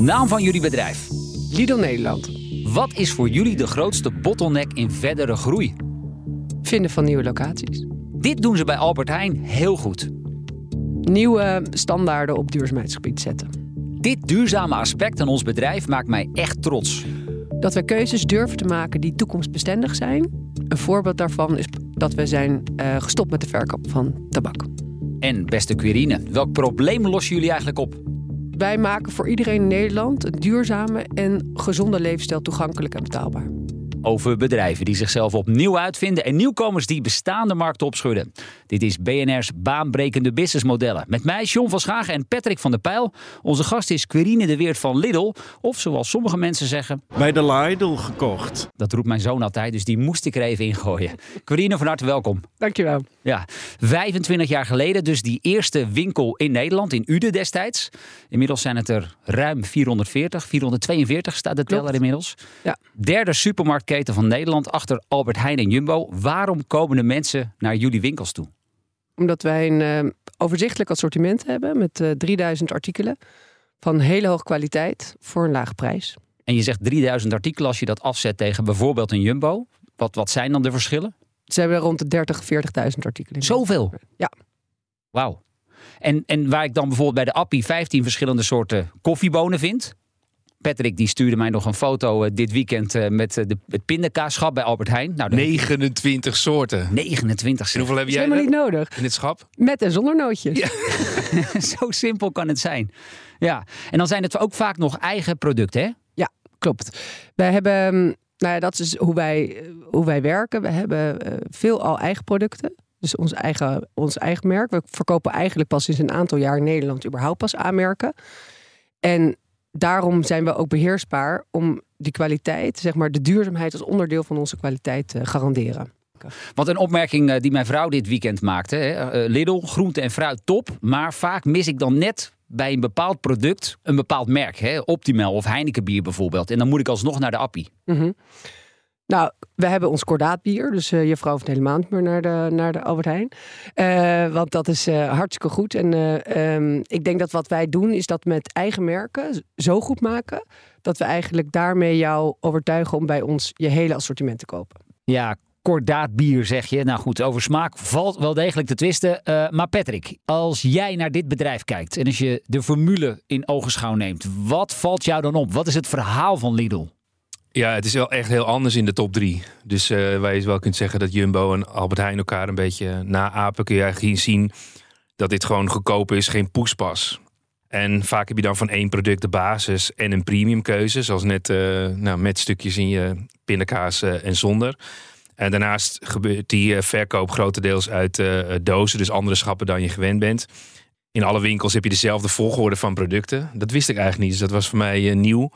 Naam van jullie bedrijf. Lidl Nederland. Wat is voor jullie de grootste bottleneck in verdere groei? Vinden van nieuwe locaties. Dit doen ze bij Albert Heijn heel goed. Nieuwe standaarden op duurzaamheidsgebied zetten. Dit duurzame aspect aan ons bedrijf maakt mij echt trots. Dat we keuzes durven te maken die toekomstbestendig zijn. Een voorbeeld daarvan is dat we zijn uh, gestopt met de verkoop van tabak. En beste Quirine, welk probleem lossen jullie eigenlijk op? Wij maken voor iedereen in Nederland een duurzame en gezonde levensstijl toegankelijk en betaalbaar over bedrijven die zichzelf opnieuw uitvinden en nieuwkomers die bestaande markten opschudden. Dit is BNR's baanbrekende businessmodellen. Met mij John van Schagen en Patrick van der Pijl. Onze gast is Quirine de Weert van Lidl. Of zoals sommige mensen zeggen... Bij de Lidl gekocht. Dat roept mijn zoon altijd, dus die moest ik er even ingooien. Quirine, van harte welkom. Dankjewel. Ja, 25 jaar geleden dus die eerste winkel in Nederland, in Uden destijds. Inmiddels zijn het er ruim 440, 442 staat de teller inmiddels. Ja. Derde supermarkt keten van Nederland achter Albert Heijn en Jumbo. Waarom komen de mensen naar jullie winkels toe? Omdat wij een uh, overzichtelijk assortiment hebben met uh, eh, 3000 artikelen van hele hoge kwaliteit voor een lage prijs. En je zegt 3000 artikelen als je dat afzet tegen bijvoorbeeld een Jumbo. Wat, wat zijn dan de verschillen? Ze hebben rond de 30, 40.000 artikelen. Zoveel? Ja. Wauw. En, en waar ik dan bijvoorbeeld bij de Appie 15 verschillende soorten koffiebonen vind. Patrick die stuurde mij nog een foto uh, dit weekend uh, met uh, de, het pindakaasschap bij Albert Heijn. Nou, 29 soorten. 29 En hoeveel heb jij helemaal niet nodig. in het schap? Met en zonder nootjes. Ja. Zo simpel kan het zijn. Ja, en dan zijn het ook vaak nog eigen producten, hè? Ja, klopt. Wij hebben, mm, nou ja, dat is hoe wij, hoe wij werken. We hebben veel al eigen producten. Dus ons eigen, ons eigen merk. We verkopen eigenlijk pas sinds een aantal jaar in Nederland überhaupt pas aanmerken. En daarom zijn we ook beheersbaar om die kwaliteit, zeg maar de duurzaamheid als onderdeel van onze kwaliteit te garanderen. Want een opmerking eh, die mijn vrouw dit weekend maakte. Eh, Lidl, groente en fruit top. Maar vaak mis ik dan net bij een bepaald product een bepaald merk. Hè? Optimal of Heineken bier bijvoorbeeld. En dan moet ik alsnog naar de appie. Mm nou, we hebben ons kordaatbier. Dus uh, je vrouw hoeft helemaal niet meer naar de, naar de Albert Heijn. Uh, want dat is uh, hartstikke goed. En um, ik denk dat wat wij doen is dat met eigen merken zo goed maken... dat we eigenlijk daarmee jou overtuigen om bij ons je hele assortiment te kopen. Ja, kordaatbier zeg je. Nou goed, over smaak valt wel degelijk te twisten. maar Patrick, als jij naar dit bedrijf kijkt... en als je de formule in ogenschouw neemt... wat valt jou dan op? Wat is het verhaal van Lidl? Ja, het is wel echt heel anders in de top drie. Dus uh, waar je wel kunt zeggen dat Jumbo en Albert Heijn elkaar een beetje naapen, kun je eigenlijk zien dat dit gewoon goedkoop is, geen poespas. En vaak heb je dan van één product de basis en een premium keuze, zoals net uh, nou, met stukjes in je pindakaas en zonder. En daarnaast gebeurt die verkoop grotendeels uit dozen, dus andere schappen dan je gewend bent. In alle winkels heb je dezelfde volgorde van producten. Dat wist ik eigenlijk niet, dus dat was voor mij nieuw.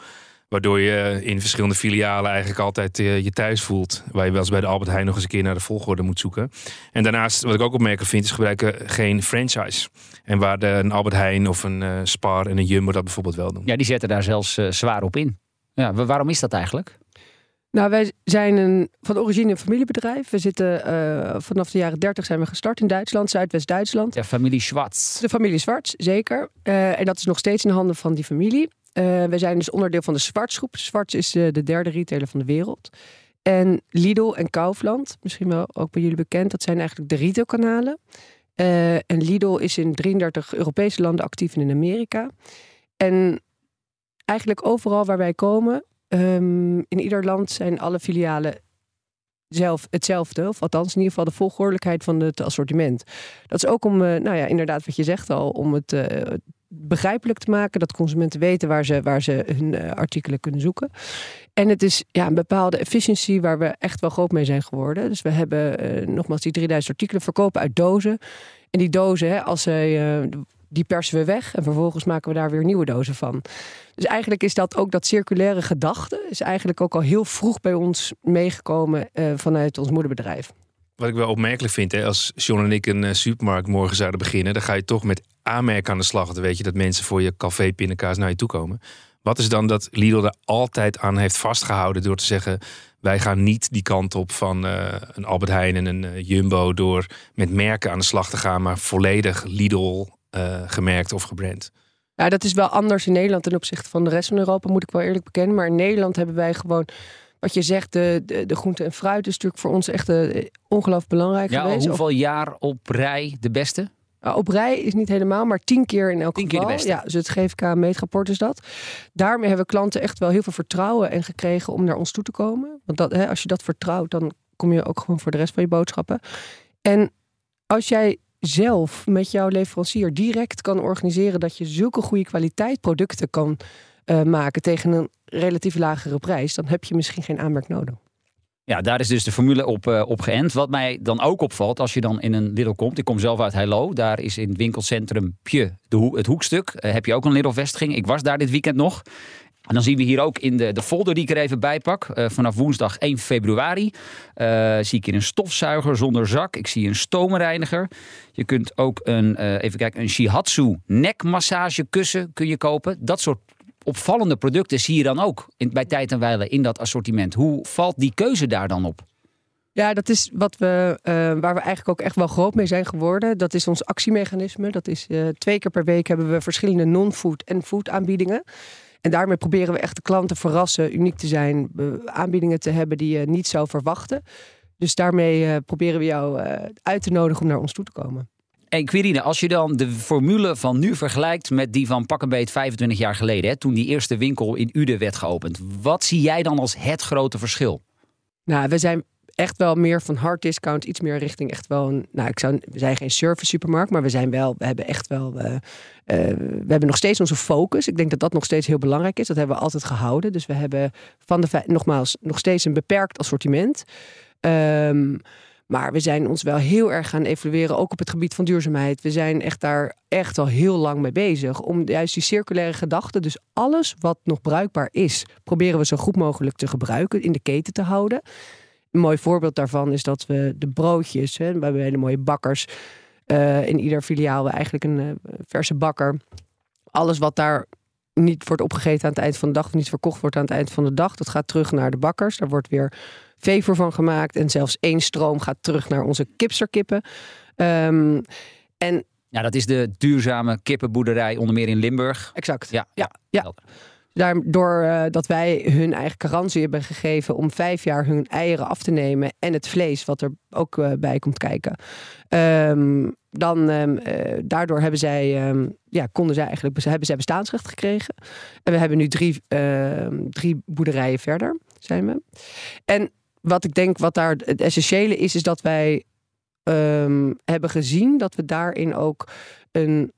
Waardoor je in verschillende filialen eigenlijk altijd eh, je thuis voelt. Waar je wel eens bij de Albert Heijn nog eens een keer naar de volgorde moet zoeken. En daarnaast, wat ik ook opmerkelijk vind, is gebruiken geen franchise. En waar de, een Albert Heijn of een uh, Spar en een Jumbo dat bijvoorbeeld wel doen. Ja, die zetten daar zelfs zwaar op in. Ja, waarom is dat eigenlijk? Nou, wij zijn een, van origine een familiebedrijf. We zitten uh, vanaf de jaren 30 zijn we gestart in Duitsland, Zuidwest-Duitsland. De familie Schwarz. De familie Schwarz, zeker. Uh, en dat is nog steeds in handen van die familie. Uh, we zijn dus onderdeel van de Zwartsgroep. Zwarts is de derde retailer van de wereld. En Lidl en Kaufland, misschien wel ook bij jullie bekend, dat zijn eigenlijk de retailkanalen. En Lidl is in 33 Europese landen actief en in Amerika. En eigenlijk overal waar wij komen, um, in ieder land zijn alle filialen zelf hetzelfde. Of althans, in ieder geval de volgordelijkheid van het assortiment. Dat is ook om, nou ja, inderdaad wat je zegt al, om het begrijpelijk te maken. Dat consumenten weten waar ze, waar ze hun uh, artikelen kunnen zoeken. En het is ja, een bepaalde efficiëntie waar we echt wel groot mee zijn geworden. Dus we hebben nogmaals die 3000 artikelen verkopen uit dozen. En die dozen, hè, als zij die persen we weg en vervolgens maken we daar weer nieuwe dozen van. Dus eigenlijk is dat ook dat circulaire gedachte, is eigenlijk ook al heel vroeg bij ons meegekomen uh, vanuit ons moederbedrijf. Wat ik wel opmerkelijk vind, hè, als John en ik een uh, supermarkt morgen zouden beginnen, dan ga je toch met aanmerken aan de slag. Dan weet je dat mensen voor je café pindakaas naar je toe komen. Wat is dan dat Lidl er altijd aan heeft vastgehouden door te zeggen: wij gaan niet die kant op van uh, een Albert Heijn en een Jumbo door met merken aan de slag te gaan, maar volledig Lidl uh, gemerkt of gebrand. Ja, dat is wel anders in Nederland ten opzichte van de rest van Europa, moet ik wel eerlijk bekennen. Maar in Nederland hebben wij gewoon, wat je zegt, de, de, de groente en fruit is natuurlijk voor ons echt uh, ongelooflijk belangrijk ja, geweest. Hoeveel jaar op rij de beste? op rij is niet helemaal, maar tien keer in elk tien geval. Keer de beste. Ja, dus het GFK meetrapport is dat. Daarmee hebben klanten echt wel heel veel vertrouwen en gekregen om naar ons toe te komen. Want dat, hè, als je dat vertrouwt, dan kom je ook gewoon voor de rest van je boodschappen. En als jij zelf met jouw leverancier direct kan organiseren dat je zulke goede kwaliteit producten kan uh, maken tegen een relatief lagere prijs, dan heb je misschien geen aanmerk nodig. Ja, daar is dus de formule op, uh, op geënt. Wat mij dan ook opvalt als je dan in een Lidl komt. Ik kom zelf uit Heilo. Daar is in het winkelcentrum Pje, de het hoekstuk. Uh, heb je ook een Lidl-vestiging. Ik was daar dit weekend nog. En dan zien we hier ook in de, de folder die ik er even bij pak. Uh, vanaf woensdag 1 februari uh, zie ik hier een stofzuiger zonder zak. Ik zie een stoomreiniger. Je kunt ook een, uh, even kijken, een Shihatsu nekmassagekussen kun je kopen. Dat soort opvallende producten zie je dan ook in, bij Tijd en Weilen in dat assortiment. Hoe valt die keuze daar dan op? Ja, dat is wat we, waar we eigenlijk ook echt wel groot mee zijn geworden. Dat is ons actiemechanisme. Dat is twee keer per week hebben we verschillende non-food en food aanbiedingen. En daarmee proberen we echt de klanten verrassen, uniek te zijn, aanbiedingen te hebben die je niet zou verwachten. Dus daarmee uh, proberen we jou uh, uit te nodigen om naar ons toe te komen. En Quirine, als je dan de formule van nu vergelijkt met die van pak een beet 25 jaar geleden, hè, toen die eerste winkel in Uden werd geopend, wat zie jij dan als het grote verschil? Nou, we zijn echt wel meer van hard discount, iets meer richting echt wel een. Nou, ik zou, we zijn geen service supermarkt, maar we zijn wel, we hebben echt wel. Uh, uh, we hebben nog steeds onze focus. Ik denk dat dat nog steeds heel belangrijk is. Dat hebben we altijd gehouden. Dus we hebben van de nogmaals nog steeds een beperkt assortiment. Um, maar we zijn ons wel heel erg gaan evalueren, ook op het gebied van duurzaamheid. We zijn echt daar echt al heel lang mee bezig. Om juist die circulaire gedachte, dus alles wat nog bruikbaar is, proberen we zo goed mogelijk te gebruiken, in de keten te houden. Een mooi voorbeeld daarvan is dat we de broodjes, hè, we hebben hele mooie bakkers. Uh, in ieder filiaal eigenlijk een uh, verse bakker. Alles wat daar niet wordt opgegeten aan het eind van de dag, of niet verkocht wordt aan het eind van de dag, dat gaat terug naar de bakkers. Daar wordt weer vever van gemaakt. En zelfs één stroom gaat terug naar onze kipsterkippen. Um, en ja, dat is de duurzame kippenboerderij onder meer in Limburg. Exact. Ja, ja, ja. Daardoor uh, dat wij hun eigen garantie hebben gegeven om vijf jaar hun eieren af te nemen en het vlees wat er ook uh, bij komt kijken. Um, dan um, uh, daardoor hebben zij, um, ja, konden zij eigenlijk hebben zij bestaansrecht gekregen. En we hebben nu drie, drie boerderijen verder, zijn we. En wat ik denk, wat daar het essentiële is, is dat wij hebben gezien dat we daarin ook een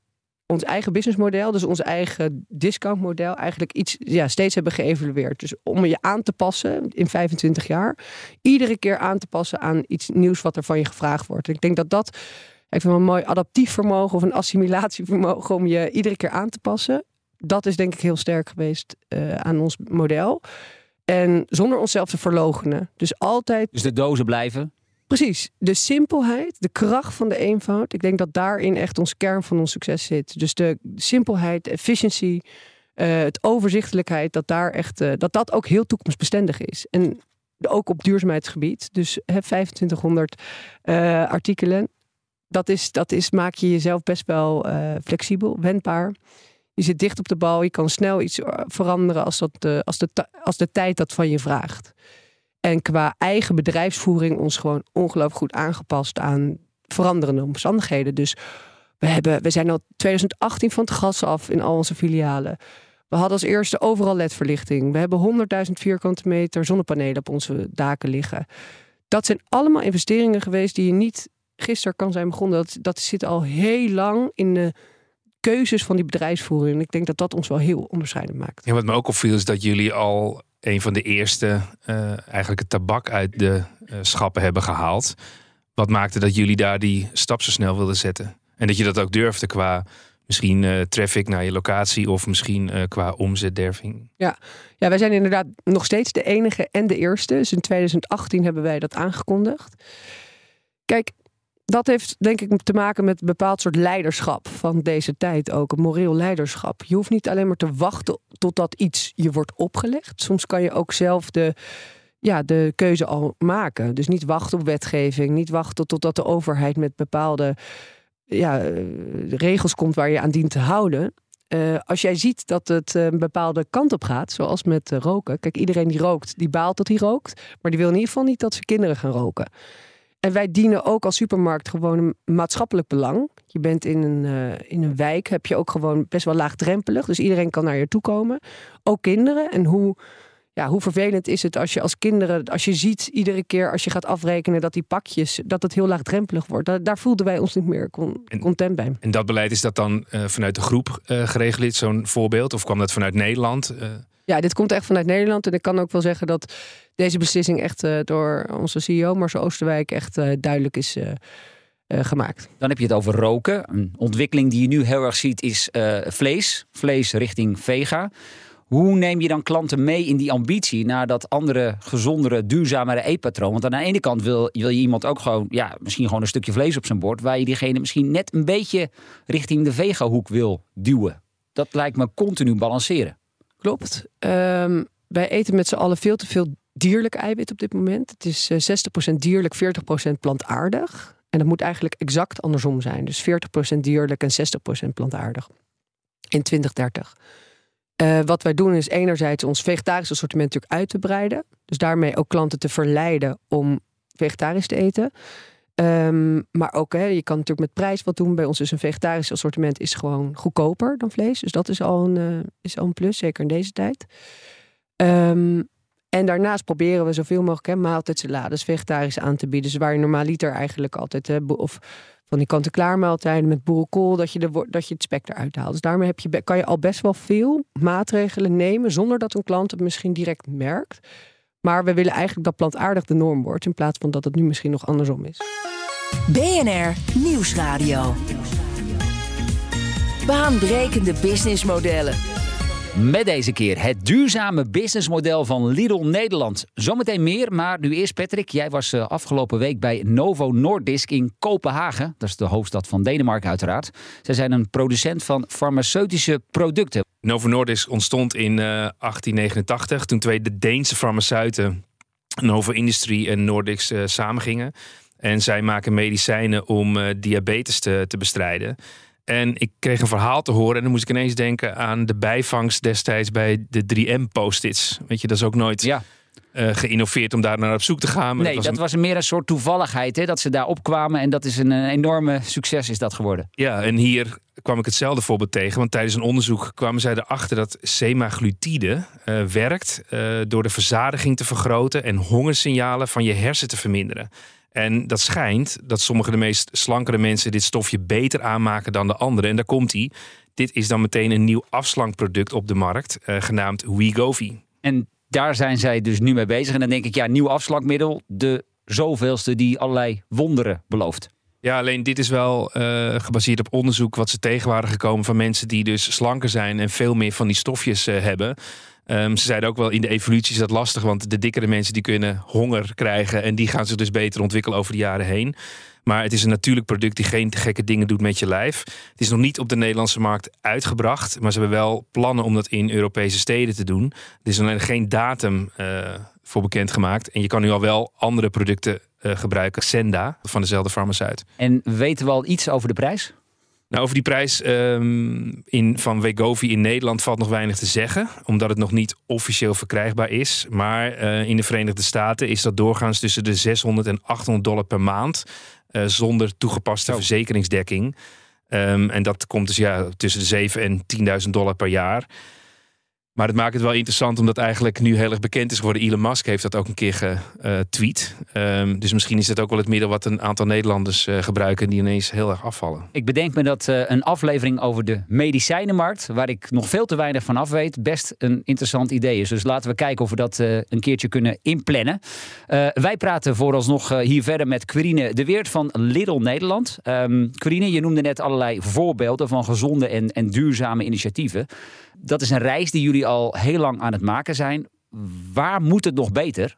ons eigen businessmodel, dus ons eigen discountmodel, eigenlijk iets ja, steeds hebben geëvalueerd. Dus om je aan te passen in 25 jaar, iedere keer aan te passen aan iets nieuws wat er van je gevraagd wordt. Ik denk dat dat ik vind een mooi adaptief vermogen of een assimilatievermogen om je iedere keer aan te passen. Dat is denk ik heel sterk geweest uh, aan ons model. En zonder onszelf te verlogenen. Dus altijd. Dus de dozen blijven. Precies. De simpelheid, de kracht van de eenvoud. Ik denk dat daarin echt ons kern van ons succes zit. Dus de simpelheid, de efficiëntie, uh, het overzichtelijkheid, dat daar echt, uh, dat dat ook heel toekomstbestendig is. En ook op duurzaamheidsgebied. Dus heb 2500 uh, artikelen. Dat is, dat is, maak je jezelf best wel flexibel, wendbaar. Je zit dicht op de bal, je kan snel iets veranderen als, dat, als, de, als de tijd dat van je vraagt. En qua eigen bedrijfsvoering ons gewoon ongelooflijk goed aangepast aan veranderende omstandigheden. Dus we, hebben, we zijn al 2018 van het gas af in al onze filialen. We hadden als eerste overal ledverlichting. We hebben 100.000 vierkante meter zonnepanelen op onze daken liggen. Dat zijn allemaal investeringen geweest die je niet gisteren kan zijn begonnen. Dat, dat zit al heel lang in de keuzes van die bedrijfsvoering. En ik denk dat dat ons wel heel onderscheidend maakt. Ja, wat me ook opviel is dat jullie al een van de eerste uh, eigenlijk het tabak uit de uh, schappen hebben gehaald. Wat maakte dat jullie daar die stap zo snel wilden zetten? En dat je dat ook durfde qua Misschien uh, traffic naar je locatie of misschien qua omzetderving. Ja. ja, wij zijn inderdaad nog steeds de enige en de eerste. Dus in 2018 hebben wij dat aangekondigd. Kijk, dat heeft denk ik te maken met een bepaald soort leiderschap van deze tijd ook. Een moreel leiderschap. Je hoeft niet alleen maar te wachten totdat iets je wordt opgelegd. Soms kan je ook zelf de, ja, de keuze al maken. Dus niet wachten op wetgeving. Niet wachten totdat de overheid met bepaalde ja, eh, regels komt waar je aan dient te houden. Uh, als jij ziet dat het eh, een bepaalde kant op gaat, zoals met roken. Kijk, iedereen die rookt, die baalt dat hij rookt. Maar die wil in ieder geval niet dat zijn kinderen gaan roken. En wij dienen ook als supermarkt gewoon een maatschappelijk belang. Je bent in een, in een wijk, heb je ook gewoon best wel laagdrempelig. Dus iedereen kan naar je toe komen. Ook kinderen. En hoe ja, hoe vervelend is het als je als kinderen, als je ziet iedere keer als je gaat afrekenen dat die pakjes, dat het heel laagdrempelig wordt. Daar, daar voelden wij ons niet meer content bij. En dat beleid is dat dan uh, vanuit de groep uh, geregeld, zo'n voorbeeld? Of kwam dat vanuit Nederland? Ja, dit komt echt vanuit Nederland. En ik kan ook wel zeggen dat deze beslissing echt door onze CEO Marcel Oosterwijk echt duidelijk is gemaakt. Dan heb je het over roken. Een ontwikkeling die je nu heel erg ziet is vlees. Vlees richting vega. Hoe neem je dan klanten mee in die ambitie naar dat andere, gezondere, duurzamere eetpatroon? Want aan de ene kant wil, wil je iemand ook gewoon, ja, misschien gewoon een stukje vlees op zijn bord, waar je diegene misschien net een beetje richting de vegahoek wil duwen. Dat lijkt me continu balanceren. Klopt. Um, wij eten met z'n allen veel te veel dierlijk eiwit op dit moment. Het is 60% eh, dierlijk, 40% plantaardig. En dat moet eigenlijk exact andersom zijn. Dus 40% dierlijk en 60% plantaardig. In 2030. Uh, wat wij doen is enerzijds ons vegetarisch assortiment natuurlijk uit te breiden. Dus daarmee ook klanten te verleiden om vegetarisch te eten. Um, maar ook, hè, je kan natuurlijk met prijs wat doen. Bij ons is een vegetarisch assortiment is gewoon goedkoper dan vlees. Dus dat is al een, uh, is al een plus, zeker in deze tijd. Um, en daarnaast proberen we zoveel mogelijk hè, maaltijdsalades vegetarisch aan te bieden. Dus waar je normaliter eigenlijk altijd... Hè, of van die kant-en-klaar met boerenkool, dat je, de, dat je het spek eruit haalt. Dus daarmee heb je, kan je al best wel veel maatregelen nemen zonder dat een klant het misschien direct merkt. Maar we willen eigenlijk dat plantaardig de norm wordt in plaats van dat het nu misschien nog andersom is. BNR Nieuwsradio. Baanbrekende businessmodellen. Met deze keer het duurzame businessmodel van Lidl Nederland. Zometeen meer, maar nu eerst Patrick. Jij was eh, afgelopen week bij Novo Nordisk in Kopenhagen. Dat is de hoofdstad van Denemarken uiteraard. Zij zijn een producent van farmaceutische producten. Novo Nordisk ontstond in 1889 eh, toen twee de Deense farmaceuten Novo Industry en Nordics uh, samengingen. En zij maken medicijnen om diabetes te, te bestrijden. En ik kreeg een verhaal te horen en dan moest ik ineens denken aan de bijvangst destijds bij de 3M-post-its. Weet je, dat is ook nooit ja. uh, geïnnoveerd om daar naar op zoek te gaan. nee, dat was meer een soort toevalligheid, hè, dat ze daar opkwamen en dat is een, een enorme succes is dat geworden. Ja, en hier kwam ik hetzelfde voorbeeld tegen, want tijdens een onderzoek kwamen zij erachter dat semaglutide uh, werkt uh, door de verzadiging te vergroten en hongersignalen van je hersen te verminderen. En dat schijnt dat sommige de meest slankere mensen dit stofje beter aanmaken dan de anderen. En daar komt hij. Dit is dan meteen een nieuw afslankproduct op de markt, uh, genaamd Wegovy. En daar zijn zij dus nu mee bezig. En dan denk ik, ja, nieuw afslankmiddel, de zoveelste die allerlei wonderen belooft. Ja, alleen dit is wel uh, gebaseerd op onderzoek wat ze tegen waren gekomen van mensen die dus slanker zijn en veel meer van die stofjes uh, hebben. Um, ze zeiden ook wel in de evolutie is dat lastig, want de dikkere mensen die kunnen honger krijgen en die gaan zich dus beter ontwikkelen over de jaren heen. Maar het is een natuurlijk product die geen gekke dingen doet met je lijf. Het is nog niet op de Nederlandse markt uitgebracht, maar ze hebben wel plannen om dat in Europese steden te doen. Er is alleen geen datum uh, voor bekendgemaakt. En je kan nu al wel andere producten uh, gebruiken. Senda van dezelfde farmaceut. En weten we al iets over de prijs? Nou, over die prijs um, in, van Wegovy in Nederland valt nog weinig te zeggen, omdat het nog niet officieel verkrijgbaar is. Maar uh, in de Verenigde Staten is dat doorgaans tussen de 600 en 800 dollar per maand, uh, zonder toegepaste oh. verzekeringsdekking. Um, en dat komt dus ja, tussen de 7 en 10.000 dollar per jaar. Maar het maakt het wel interessant omdat eigenlijk nu heel erg bekend is geworden. Elon Musk heeft dat ook een keer getweet. Um, dus misschien is dat ook wel het middel wat een aantal Nederlanders uh, gebruiken die ineens heel erg afvallen. Ik bedenk me dat uh, een aflevering over de medicijnenmarkt, waar ik nog veel te weinig van af weet, best een interessant idee is. Dus laten we kijken of we dat een keertje kunnen inplannen. wij praten vooralsnog hier verder met Quirine de Weert van Lidl Nederland. Um, Quirine, je noemde net allerlei voorbeelden van gezonde en, en duurzame initiatieven. Dat is een reis die jullie al heel lang aan het maken zijn. Waar moet het nog beter?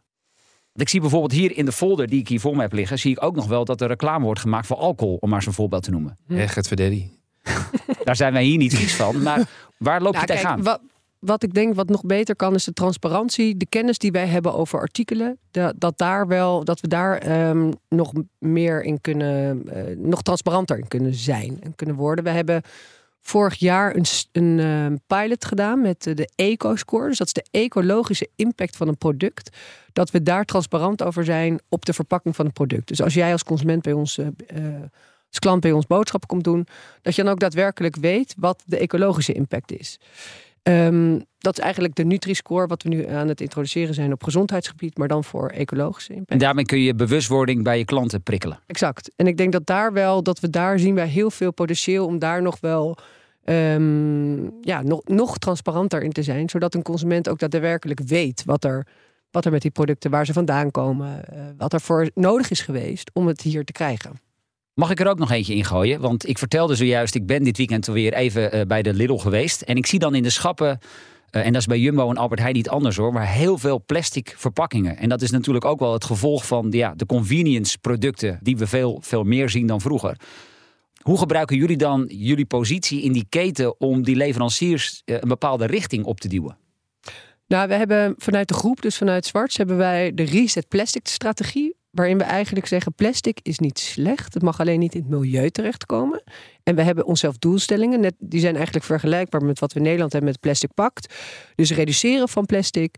Want ik zie bijvoorbeeld hier in de folder die ik hier voor me heb liggen, zie ik ook nog wel dat er reclame wordt gemaakt voor alcohol, om maar zo'n voorbeeld te noemen. Echt het verdeddy. Daar zijn wij hier niet vies van. Maar waar loop je nou, tegenaan? Wat, wat ik denk wat nog beter kan, is de transparantie. De kennis die wij hebben over artikelen. Dat, dat, daar wel, dat we daar um, nog meer in kunnen, uh, nog transparanter in kunnen zijn en kunnen worden. We hebben vorig jaar een, een uh, pilot gedaan met de eco-score. Dus dat is de ecologische impact van een product. Dat we daar transparant over zijn op de verpakking van een product. Dus als jij als consument bij ons, uh, als klant bij ons boodschappen komt doen, dat je dan ook daadwerkelijk weet wat de ecologische impact is. Um, dat is eigenlijk de Nutri-score wat we nu aan het introduceren zijn op gezondheidsgebied, maar dan voor ecologische impact. En daarmee kun je bewustwording bij je klanten prikkelen. Exact. En ik denk dat daar wel, dat we daar zien wij heel veel potentieel om daar nog wel um, ja, nog, nog transparanter in te zijn, zodat een consument ook daadwerkelijk weet wat er, wat er met die producten, waar ze vandaan komen, uh, wat er voor nodig is geweest om het hier te krijgen. Mag ik er ook nog eentje in gooien? Want ik vertelde zojuist, ik ben dit weekend weer even uh, bij de Lidl geweest. En ik zie dan in de schappen uh, en dat is bij Jumbo en Albert Heijn niet anders hoor. Maar heel veel plastic verpakkingen. En dat is natuurlijk ook wel het gevolg van ja, de convenience producten. Die we veel, veel meer zien dan vroeger. Hoe gebruiken jullie dan jullie positie in die keten om die leveranciers uh, een bepaalde richting op te duwen? Nou, we hebben vanuit de groep, dus vanuit Zwarts, hebben wij de Reset Plastic strategie. Waarin we eigenlijk zeggen: plastic is niet slecht. Het mag alleen niet in het milieu terechtkomen. En we hebben onszelf doelstellingen. Net, die zijn eigenlijk vergelijkbaar met wat we in Nederland hebben met Plastic Pact. Dus reduceren van plastic.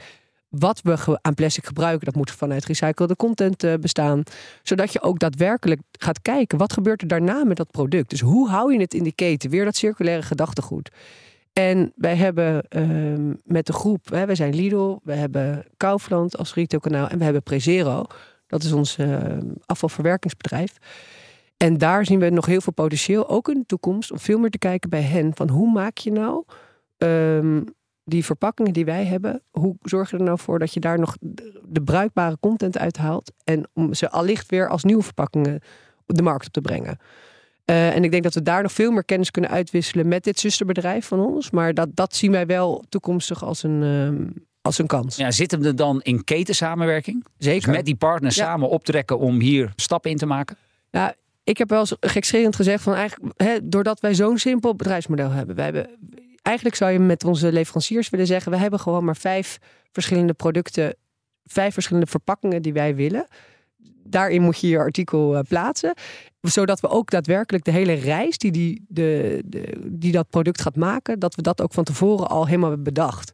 Wat we aan plastic gebruiken, dat moet vanuit recyclede content uh, bestaan. Zodat je ook daadwerkelijk gaat kijken, wat gebeurt er daarna met dat product? Dus hoe hou je het in die keten? Weer dat circulaire gedachtegoed. En wij hebben uh, met de groep, hè, wij zijn Lidl, we hebben Kaufland als retailkanaal en we hebben Prezero. Dat is ons uh, afvalverwerkingsbedrijf. En daar zien we nog heel veel potentieel, ook in de toekomst, om veel meer te kijken bij hen. Van hoe maak je nou um, die verpakkingen die wij hebben, hoe zorg je er nou voor dat je daar nog de bruikbare content uithaalt en om ze allicht weer als nieuwe verpakkingen op de markt op te brengen. Uh, en ik denk dat we daar nog veel meer kennis kunnen uitwisselen met dit zusterbedrijf van ons. Maar dat, dat zien wij wel toekomstig als een, um, als een kans. Ja, zitten we er dan in ketensamenwerking? Zeker. Dus met die partners ja. samen optrekken om hier stappen in te maken? Ja, ik heb wel eens gekscherend gezegd van eigenlijk, hè, doordat wij zo'n simpel bedrijfsmodel hebben. Wij hebben. Eigenlijk zou je met onze leveranciers willen zeggen, we hebben gewoon maar vijf verschillende producten, vijf verschillende verpakkingen die wij willen. Daarin moet je je artikel uh, plaatsen. Zodat we ook daadwerkelijk de hele reis die, die, de, de, die dat product gaat maken, dat we dat ook van tevoren al helemaal hebben bedacht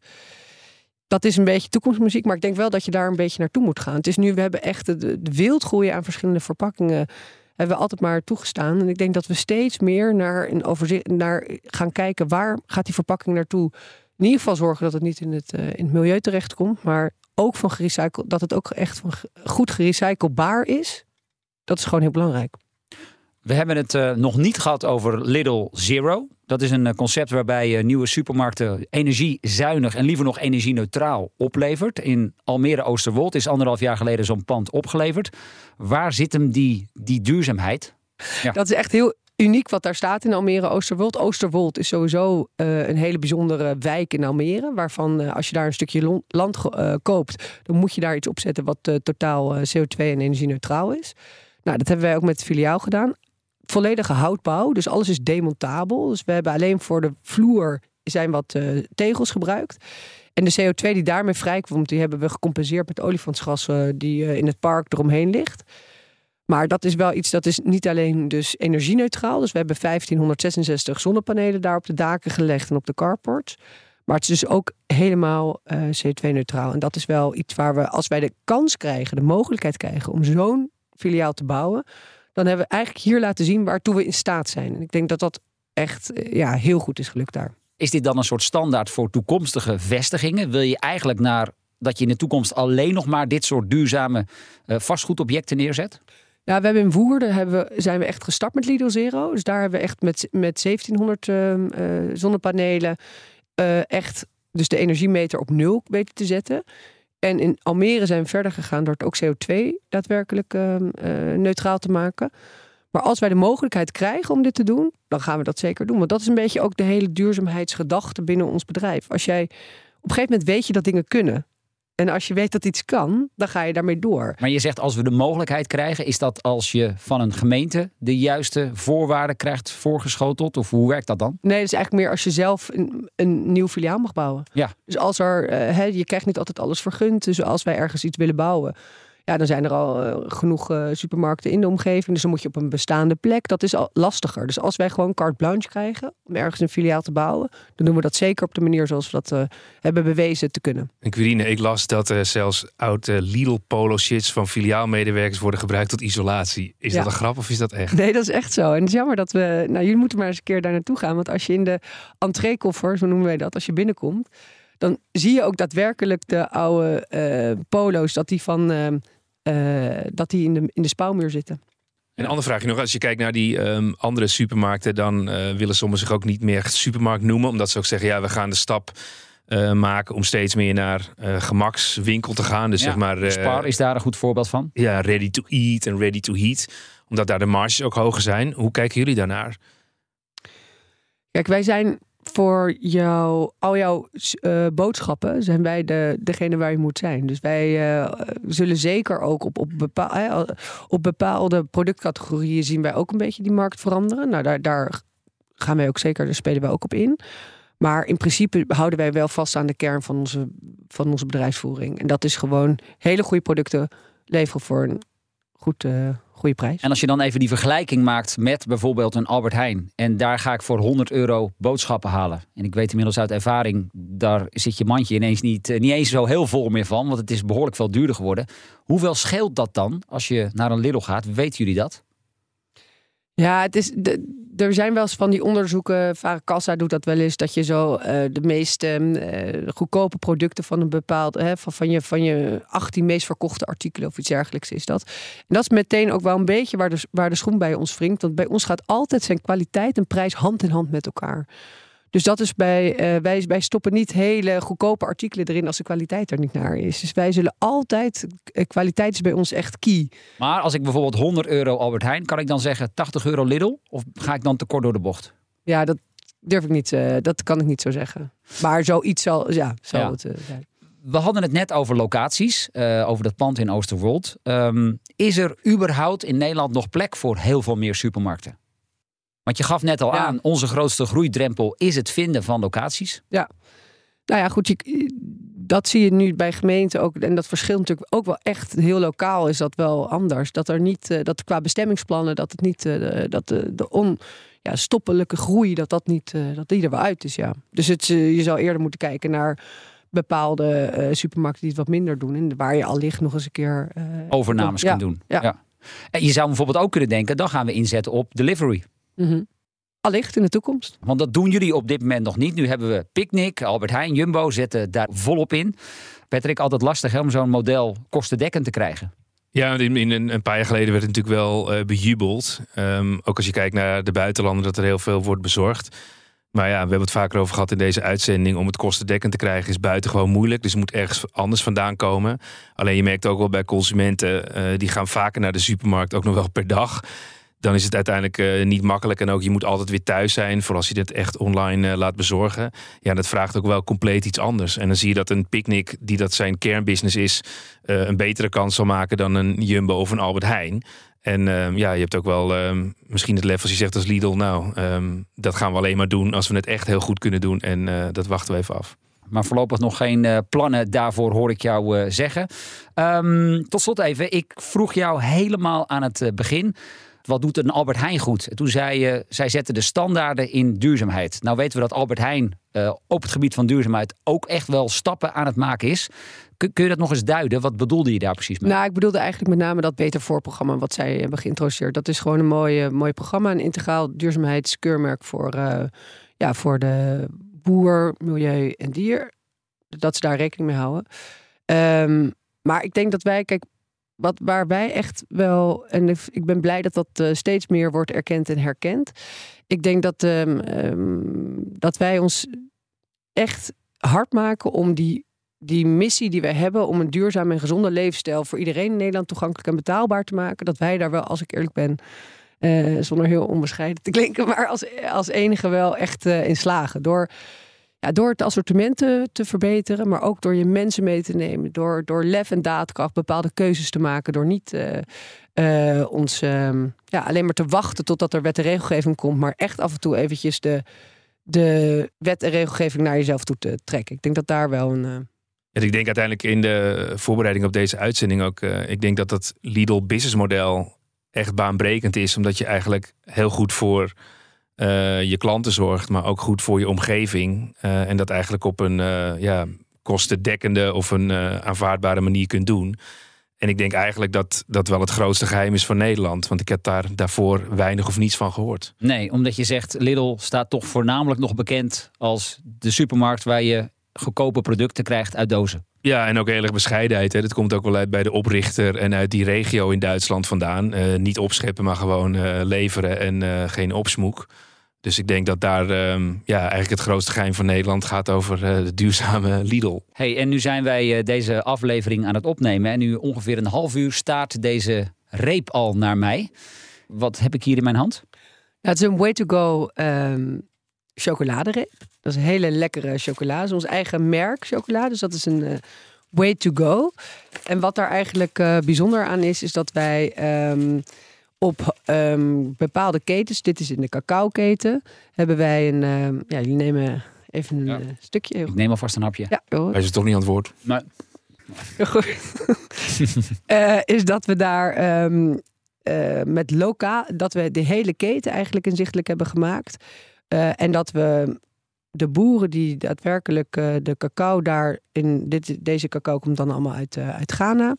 dat is een beetje toekomstmuziek, maar ik denk wel dat je daar een beetje naartoe moet gaan. Het is nu, we hebben echt de, wildgroei aan verschillende verpakkingen hebben we altijd maar toegestaan. En ik denk dat we steeds meer naar, een overzicht, naar gaan kijken waar gaat die verpakking naartoe. In ieder geval zorgen dat het niet in het, uh, in het milieu terechtkomt, maar ook van gerecycled, dat het ook echt van goed gerecyclebaar is. Dat is gewoon heel belangrijk. We hebben het uh, nog niet gehad over Lidl Zero. Dat is een concept waarbij nieuwe supermarkten energiezuinig en liever nog energie-neutraal oplevert. In Almere Oosterwold is anderhalf jaar geleden zo'n pand opgeleverd. Waar zit hem die, die duurzaamheid? Dat is echt heel uniek wat daar staat in Almere Oosterwold. Oosterwold is sowieso uh, een hele bijzondere wijk in Almere. Waarvan als je daar een stukje land koopt, dan moet je daar iets opzetten wat totaal CO2 en energie-neutraal is. Nou, dat hebben wij ook met het filiaal gedaan volledige houtbouw. Dus alles is demontabel. Dus we hebben alleen voor de vloer zijn wat uh, tegels gebruikt. En de CO2 die daarmee vrijkomt, die hebben we gecompenseerd met olifantsgas uh, die uh, in het park eromheen ligt. Maar dat is wel iets dat is niet alleen dus energie-neutraal. Dus we hebben 1566 zonnepanelen daar op de daken gelegd en op de carports. Maar het is dus ook helemaal CO2-neutraal. En dat is wel iets waar we, als wij de kans krijgen, de mogelijkheid krijgen om zo'n filiaal te bouwen, dan hebben we eigenlijk hier laten zien waartoe we in staat zijn. En ik denk dat dat echt ja, heel goed is gelukt daar. Is dit dan een soort standaard voor toekomstige vestigingen? Wil je eigenlijk naar dat je in de toekomst alleen nog maar dit soort duurzame uh, vastgoedobjecten neerzet? Ja, we hebben in Woerden hebben we, zijn we echt gestart met Lidl Zero. Dus daar hebben we echt met, met 1700 uh, uh, zonnepanelen echt dus de energiemeter op nul weten te zetten. En in Almere zijn we verder gegaan door het ook CO2 daadwerkelijk ehm, eh, neutraal te maken. Maar als wij de mogelijkheid krijgen om dit te doen, dan gaan we dat zeker doen. Want dat is een beetje ook de hele duurzaamheidsgedachte binnen ons bedrijf. Als jij op een gegeven moment weet je dat dingen kunnen. En als je weet dat iets kan, dan ga je daarmee door. Maar je zegt als we de mogelijkheid krijgen, is dat als je van een gemeente de juiste voorwaarden krijgt voorgeschoteld? Of hoe werkt dat dan? Nee, dat is eigenlijk meer als je zelf een, een nieuw filiaal mag bouwen. Ja. Dus als er, uh, je krijgt niet altijd alles vergund. Dus als wij ergens iets willen bouwen, ja, dan zijn er al uh, genoeg uh, supermarkten in de omgeving. Dus dan moet je op een bestaande plek. Dat is al lastiger. Dus als wij gewoon carte blanche krijgen om ergens een filiaal te bouwen, dan doen we dat zeker op de manier zoals we dat uh, hebben bewezen te kunnen. En Quirine, ik las dat zelfs oude Lidl polo shits van filiaalmedewerkers worden gebruikt tot isolatie. Is ja. dat een grap of is dat echt? Nee, dat is echt zo. En het is jammer dat we. Nou, jullie moeten maar eens een keer daar naartoe gaan. Want als je in de entreekoffer, zo noemen wij dat, als je binnenkomt, dan zie je ook daadwerkelijk de oude polo's dat die van uh, dat die in de, in de spouwmuur zitten. Een andere vraagje nog. Als je kijkt naar die um, andere supermarkten, dan uh, willen sommigen zich ook niet meer supermarkt noemen. Omdat ze ook zeggen, ja, we gaan de stap uh, maken om steeds meer naar gemakswinkel te gaan. Dus ja, zeg maar. Spar is daar een goed voorbeeld van. Ja, ready to eat en ready to heat. Omdat daar de marges ook hoger zijn. Hoe kijken jullie daarnaar? Kijk, wij zijn voor jou, al jouw uh, boodschappen zijn wij de, degene waar je moet zijn. Dus wij uh, zullen zeker ook op, op, op bepaalde productcategorieën zien wij ook een beetje die markt veranderen. Nou, daar, daar gaan wij ook zeker, daar spelen wij ook op in. Maar in principe houden wij wel vast aan de kern van onze, van onze bedrijfsvoering. En dat is gewoon hele goede producten leveren voor een goed, uh, goede prijs. En als je dan even die vergelijking maakt met bijvoorbeeld een Albert Heijn. En daar ga ik voor 100 euro boodschappen halen. En ik weet inmiddels uit ervaring, daar zit je mandje ineens niet, niet eens zo heel vol meer van. Want het is behoorlijk veel duurder geworden. Hoeveel scheelt dat dan als je naar een Lidl gaat? Weten jullie dat? Ja, het is, de, er zijn wel eens van die onderzoeken, Kassa doet dat wel eens, dat je zo uh, de meest uh, goedkope producten van een bepaald, hè, van, van, je, van je 18 meest verkochte artikelen of iets dergelijks is dat. En dat is meteen ook wel een beetje waar de, waar de schoen bij ons wringt. Want bij ons gaat altijd zijn kwaliteit en prijs hand in hand met elkaar. Dus dat is bij, uh, wij, wij stoppen niet hele goedkope artikelen erin als de kwaliteit er niet naar is. Dus wij zullen altijd, kwaliteit is bij ons echt key. Maar als ik bijvoorbeeld 100 euro Albert Heijn, kan ik dan zeggen 80 euro Lidl? Of ga ik dan tekort door de bocht? Ja, dat durf ik niet, uh, dat kan ik niet zo zeggen. Maar zoiets zal, ja, zal ja. het zijn. We hadden het net over locaties, over dat pand in Oosterwold. Um, is er überhaupt in Nederland nog plek voor heel veel meer supermarkten? Want je gaf net al ja. aan, onze grootste groeidrempel is het vinden van locaties. Ja, nou ja, goed. Je, dat zie je nu bij gemeenten ook. En dat verschilt natuurlijk ook wel echt heel lokaal is dat wel anders. Dat er niet, dat qua bestemmingsplannen, dat het niet, dat de, de on, ja, stoppelijke groei, dat dat niet, dat die er wel uit is. Ja. Dus het, je zou eerder moeten kijken naar bepaalde uh, supermarkten die het wat minder doen. En waar je al licht nog eens een keer... Uh, Overnames ja, kunt doen. Ja. ja. En je zou bijvoorbeeld ook kunnen denken, dan gaan we inzetten op delivery. Mm -hmm. Allicht in de toekomst. Want dat doen jullie op dit moment nog niet. Nu hebben we Picnic, Albert Heijn, Jumbo zetten daar volop in. Patrick, altijd lastig hè, om zo'n model kostendekkend te krijgen. Ja, in, in een, een, paar jaar geleden werd het natuurlijk wel uh, bejubeld. Um, ook als je kijkt naar de buitenlanden, dat er heel veel wordt bezorgd. Maar ja, we hebben het vaker over gehad in deze uitzending. Om het kostendekkend te krijgen is buitengewoon moeilijk. Dus het moet ergens anders vandaan komen. Alleen je merkt ook wel bij consumenten, uh, die gaan vaker naar de supermarkt, ook nog wel per dag dan is het uiteindelijk uh, niet makkelijk. En ook je moet altijd weer thuis zijn, voor als je dit echt online uh, laat bezorgen. Ja, dat vraagt ook wel compleet iets anders. En dan zie je dat een picknick, die dat zijn kernbusiness is, uh, een betere kans zal maken dan een Jumbo of een Albert Heijn. En ja, je hebt ook wel misschien het lef als je zegt als Lidl, nou, um, dat gaan we alleen maar doen als we het echt heel goed kunnen doen. En dat wachten we even af. Maar voorlopig nog geen plannen daarvoor, hoor ik jou zeggen. Tot slot even, ik vroeg jou helemaal aan het begin wat doet een Albert Heijn goed? Toen zei je, zij zetten de standaarden in duurzaamheid. Nou weten we dat Albert Heijn uh, op het gebied van duurzaamheid ook echt wel stappen aan het maken is. Kun, je dat nog eens duiden? Wat bedoelde je daar precies mee? Nou, ik bedoelde eigenlijk met name dat Beter Voorprogramma wat zij hebben geïntroduceerd. Dat is gewoon een mooi, mooi programma, een integraal duurzaamheidskeurmerk voor, ja, voor de boer, milieu en dier. Dat ze daar rekening mee houden. Ehm, maar ik denk dat wij, kijk, wat, waar wij echt wel, en ik ben blij dat dat uh, steeds meer wordt erkend en herkend. Ik denk dat, um, um, dat wij ons echt hard maken om die, die missie die wij hebben om een duurzaam en gezonde levensstijl voor iedereen in Nederland toegankelijk en betaalbaar te maken. Dat wij daar wel, als ik eerlijk ben, uh, zonder heel onbescheiden te klinken, maar als, als enige wel echt uh, in slagen. Door ja, door het assortiment te, te, verbeteren, maar ook door je mensen mee te nemen. Door, door lef en daadkracht bepaalde keuzes te maken. Door niet uh, uh, ons uh, ja, alleen maar te wachten totdat er wet en regelgeving komt. Maar echt af en toe eventjes de, de wet en regelgeving naar jezelf toe te trekken. Ik denk dat daar wel een... En ik denk uiteindelijk in de voorbereiding op deze uitzending ook... ik denk dat dat Lidl businessmodel echt baanbrekend is. Omdat je eigenlijk heel goed voor uh, je klanten zorgt, maar ook goed voor je omgeving. Uh, en dat eigenlijk op een uh, ja, kostendekkende of een aanvaardbare manier kunt doen. En ik denk eigenlijk dat dat wel het grootste geheim is van Nederland. Want ik heb daar daarvoor weinig of niets van gehoord. Nee, omdat je zegt Lidl staat toch voornamelijk nog bekend als de supermarkt waar je goedkope producten krijgt uit dozen. Ja, en ook heel erg bescheidenheid. Hè. Dat komt ook wel uit bij de oprichter en uit die regio in Duitsland vandaan. Uh, niet opscheppen, maar gewoon uh, leveren en uh, geen opsmoek. Dus ik denk dat daar um, ja, eigenlijk het grootste geheim van Nederland gaat over de duurzame Lidl. Hey, en nu zijn wij deze aflevering aan het opnemen. En nu ongeveer een half uur staat deze reep al naar mij. Wat heb ik hier in mijn hand? Ja, het is een way to go um, chocoladereep. Dat is een hele lekkere chocolade. Dat is ons eigen merk chocolade. Dus dat is een uh, way to go. En wat daar eigenlijk uh, bijzonder aan is, is dat wij um, op um, bepaalde ketens, dit is in de cacao-keten, hebben wij een. Um, ja, jullie nemen even een ja. uh, stukje. Ik neem alvast een hapje. Ja, hoor. Hij is toch niet aan het woord. Maar... uh, is dat we daar um, uh, met lokaal, dat we de hele keten eigenlijk inzichtelijk hebben gemaakt. Uh, en dat we de boeren die daadwerkelijk uh, de cacao daar in dit, deze cacao komt dan allemaal uit, uh, uit Ghana.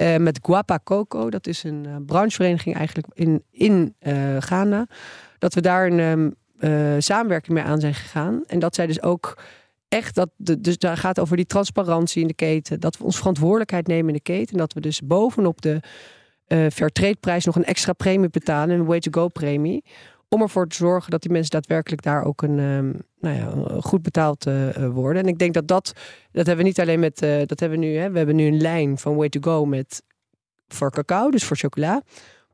Uh, met Guapa Coco, dat is een branchevereniging eigenlijk in, in Ghana. Dat we daar een um, samenwerking mee aan zijn gegaan. En dat zij dus ook echt dat, de, dus daar gaat over die transparantie in de keten. Dat we ons verantwoordelijkheid nemen in de keten. En dat we dus bovenop de uh, prijs nog een extra premie betalen, een way-to-go premie om ervoor te zorgen dat die mensen daadwerkelijk daar ook een, um, nou ja, goed betaald uh, worden. En ik denk dat dat, dat hebben we niet alleen met, uh, dat hebben we nu, hè, we hebben nu een lijn van Way to Go met voor cacao, dus voor chocola.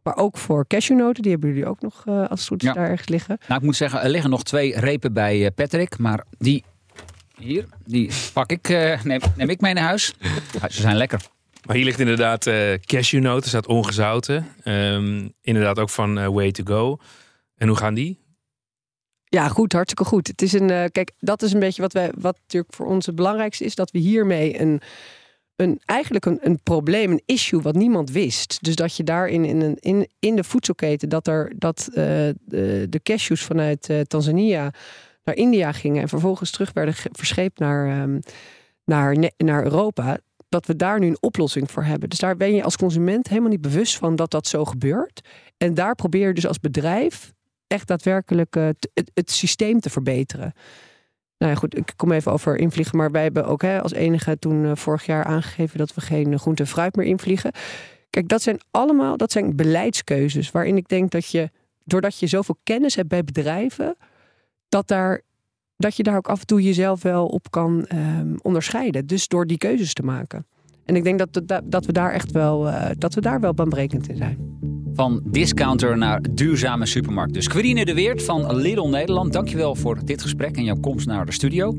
Maar ook voor cashewnoten, die hebben jullie ook nog uh, als het goed is ja. daar ergens liggen. Nou, ik moet zeggen, er liggen nog twee repen bij Patrick, maar die hier, die pak ik, neem, neem ik mee naar huis. Ze zijn lekker. Maar hier ligt inderdaad cashewnoten, staat ongezouten. Um, inderdaad ook van Way to Go. En hoe gaan die? Ja, goed, hartstikke goed. Het is een, uh, kijk, dat is een beetje wat wij, wat natuurlijk voor ons het belangrijkste is, dat we hiermee een, een eigenlijk een, een probleem, een issue wat niemand wist. Dus dat je daarin in, in, in, in de voedselketen, dat er dat uh, de, cashews vanuit uh, Tanzania naar India gingen en vervolgens terug werden verscheept naar, um, naar, naar Europa. Dat we daar nu een oplossing voor hebben. Dus daar ben je als consument helemaal niet bewust van dat dat zo gebeurt. En daar probeer je dus als bedrijf echt daadwerkelijk uh, het, het, systeem te verbeteren. Nou ja, goed, ik kom even over invliegen. Maar wij hebben ook hè, als enige toen uh, vorig jaar aangegeven dat we geen groente en fruit meer invliegen. Kijk, dat zijn allemaal dat zijn beleidskeuzes waarin ik denk dat je, doordat je zoveel kennis hebt bij bedrijven, dat, daar, dat je daar ook af en toe jezelf wel op kan um, onderscheiden. Dus door die keuzes te maken. En ik denk dat, dat, dat we daar echt wel, uh, dat we daar wel baanbrekend in zijn. Van discounter naar duurzame supermarkt. Dus Querine de Weert van Lidl Nederland, dankjewel voor dit gesprek en jouw komst naar de studio.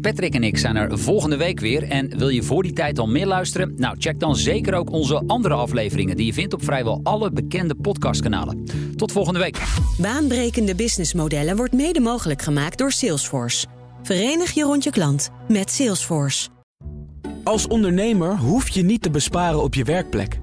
Patrick en ik zijn er volgende week weer. En wil je voor die tijd al meer luisteren? Nou, check dan zeker ook onze andere afleveringen die je vindt op vrijwel alle bekende podcastkanalen. Tot volgende week. Baanbrekende businessmodellen wordt mede mogelijk gemaakt door Salesforce. Verenig je rond je klant met Salesforce. Als ondernemer hoef je niet te besparen op je werkplek.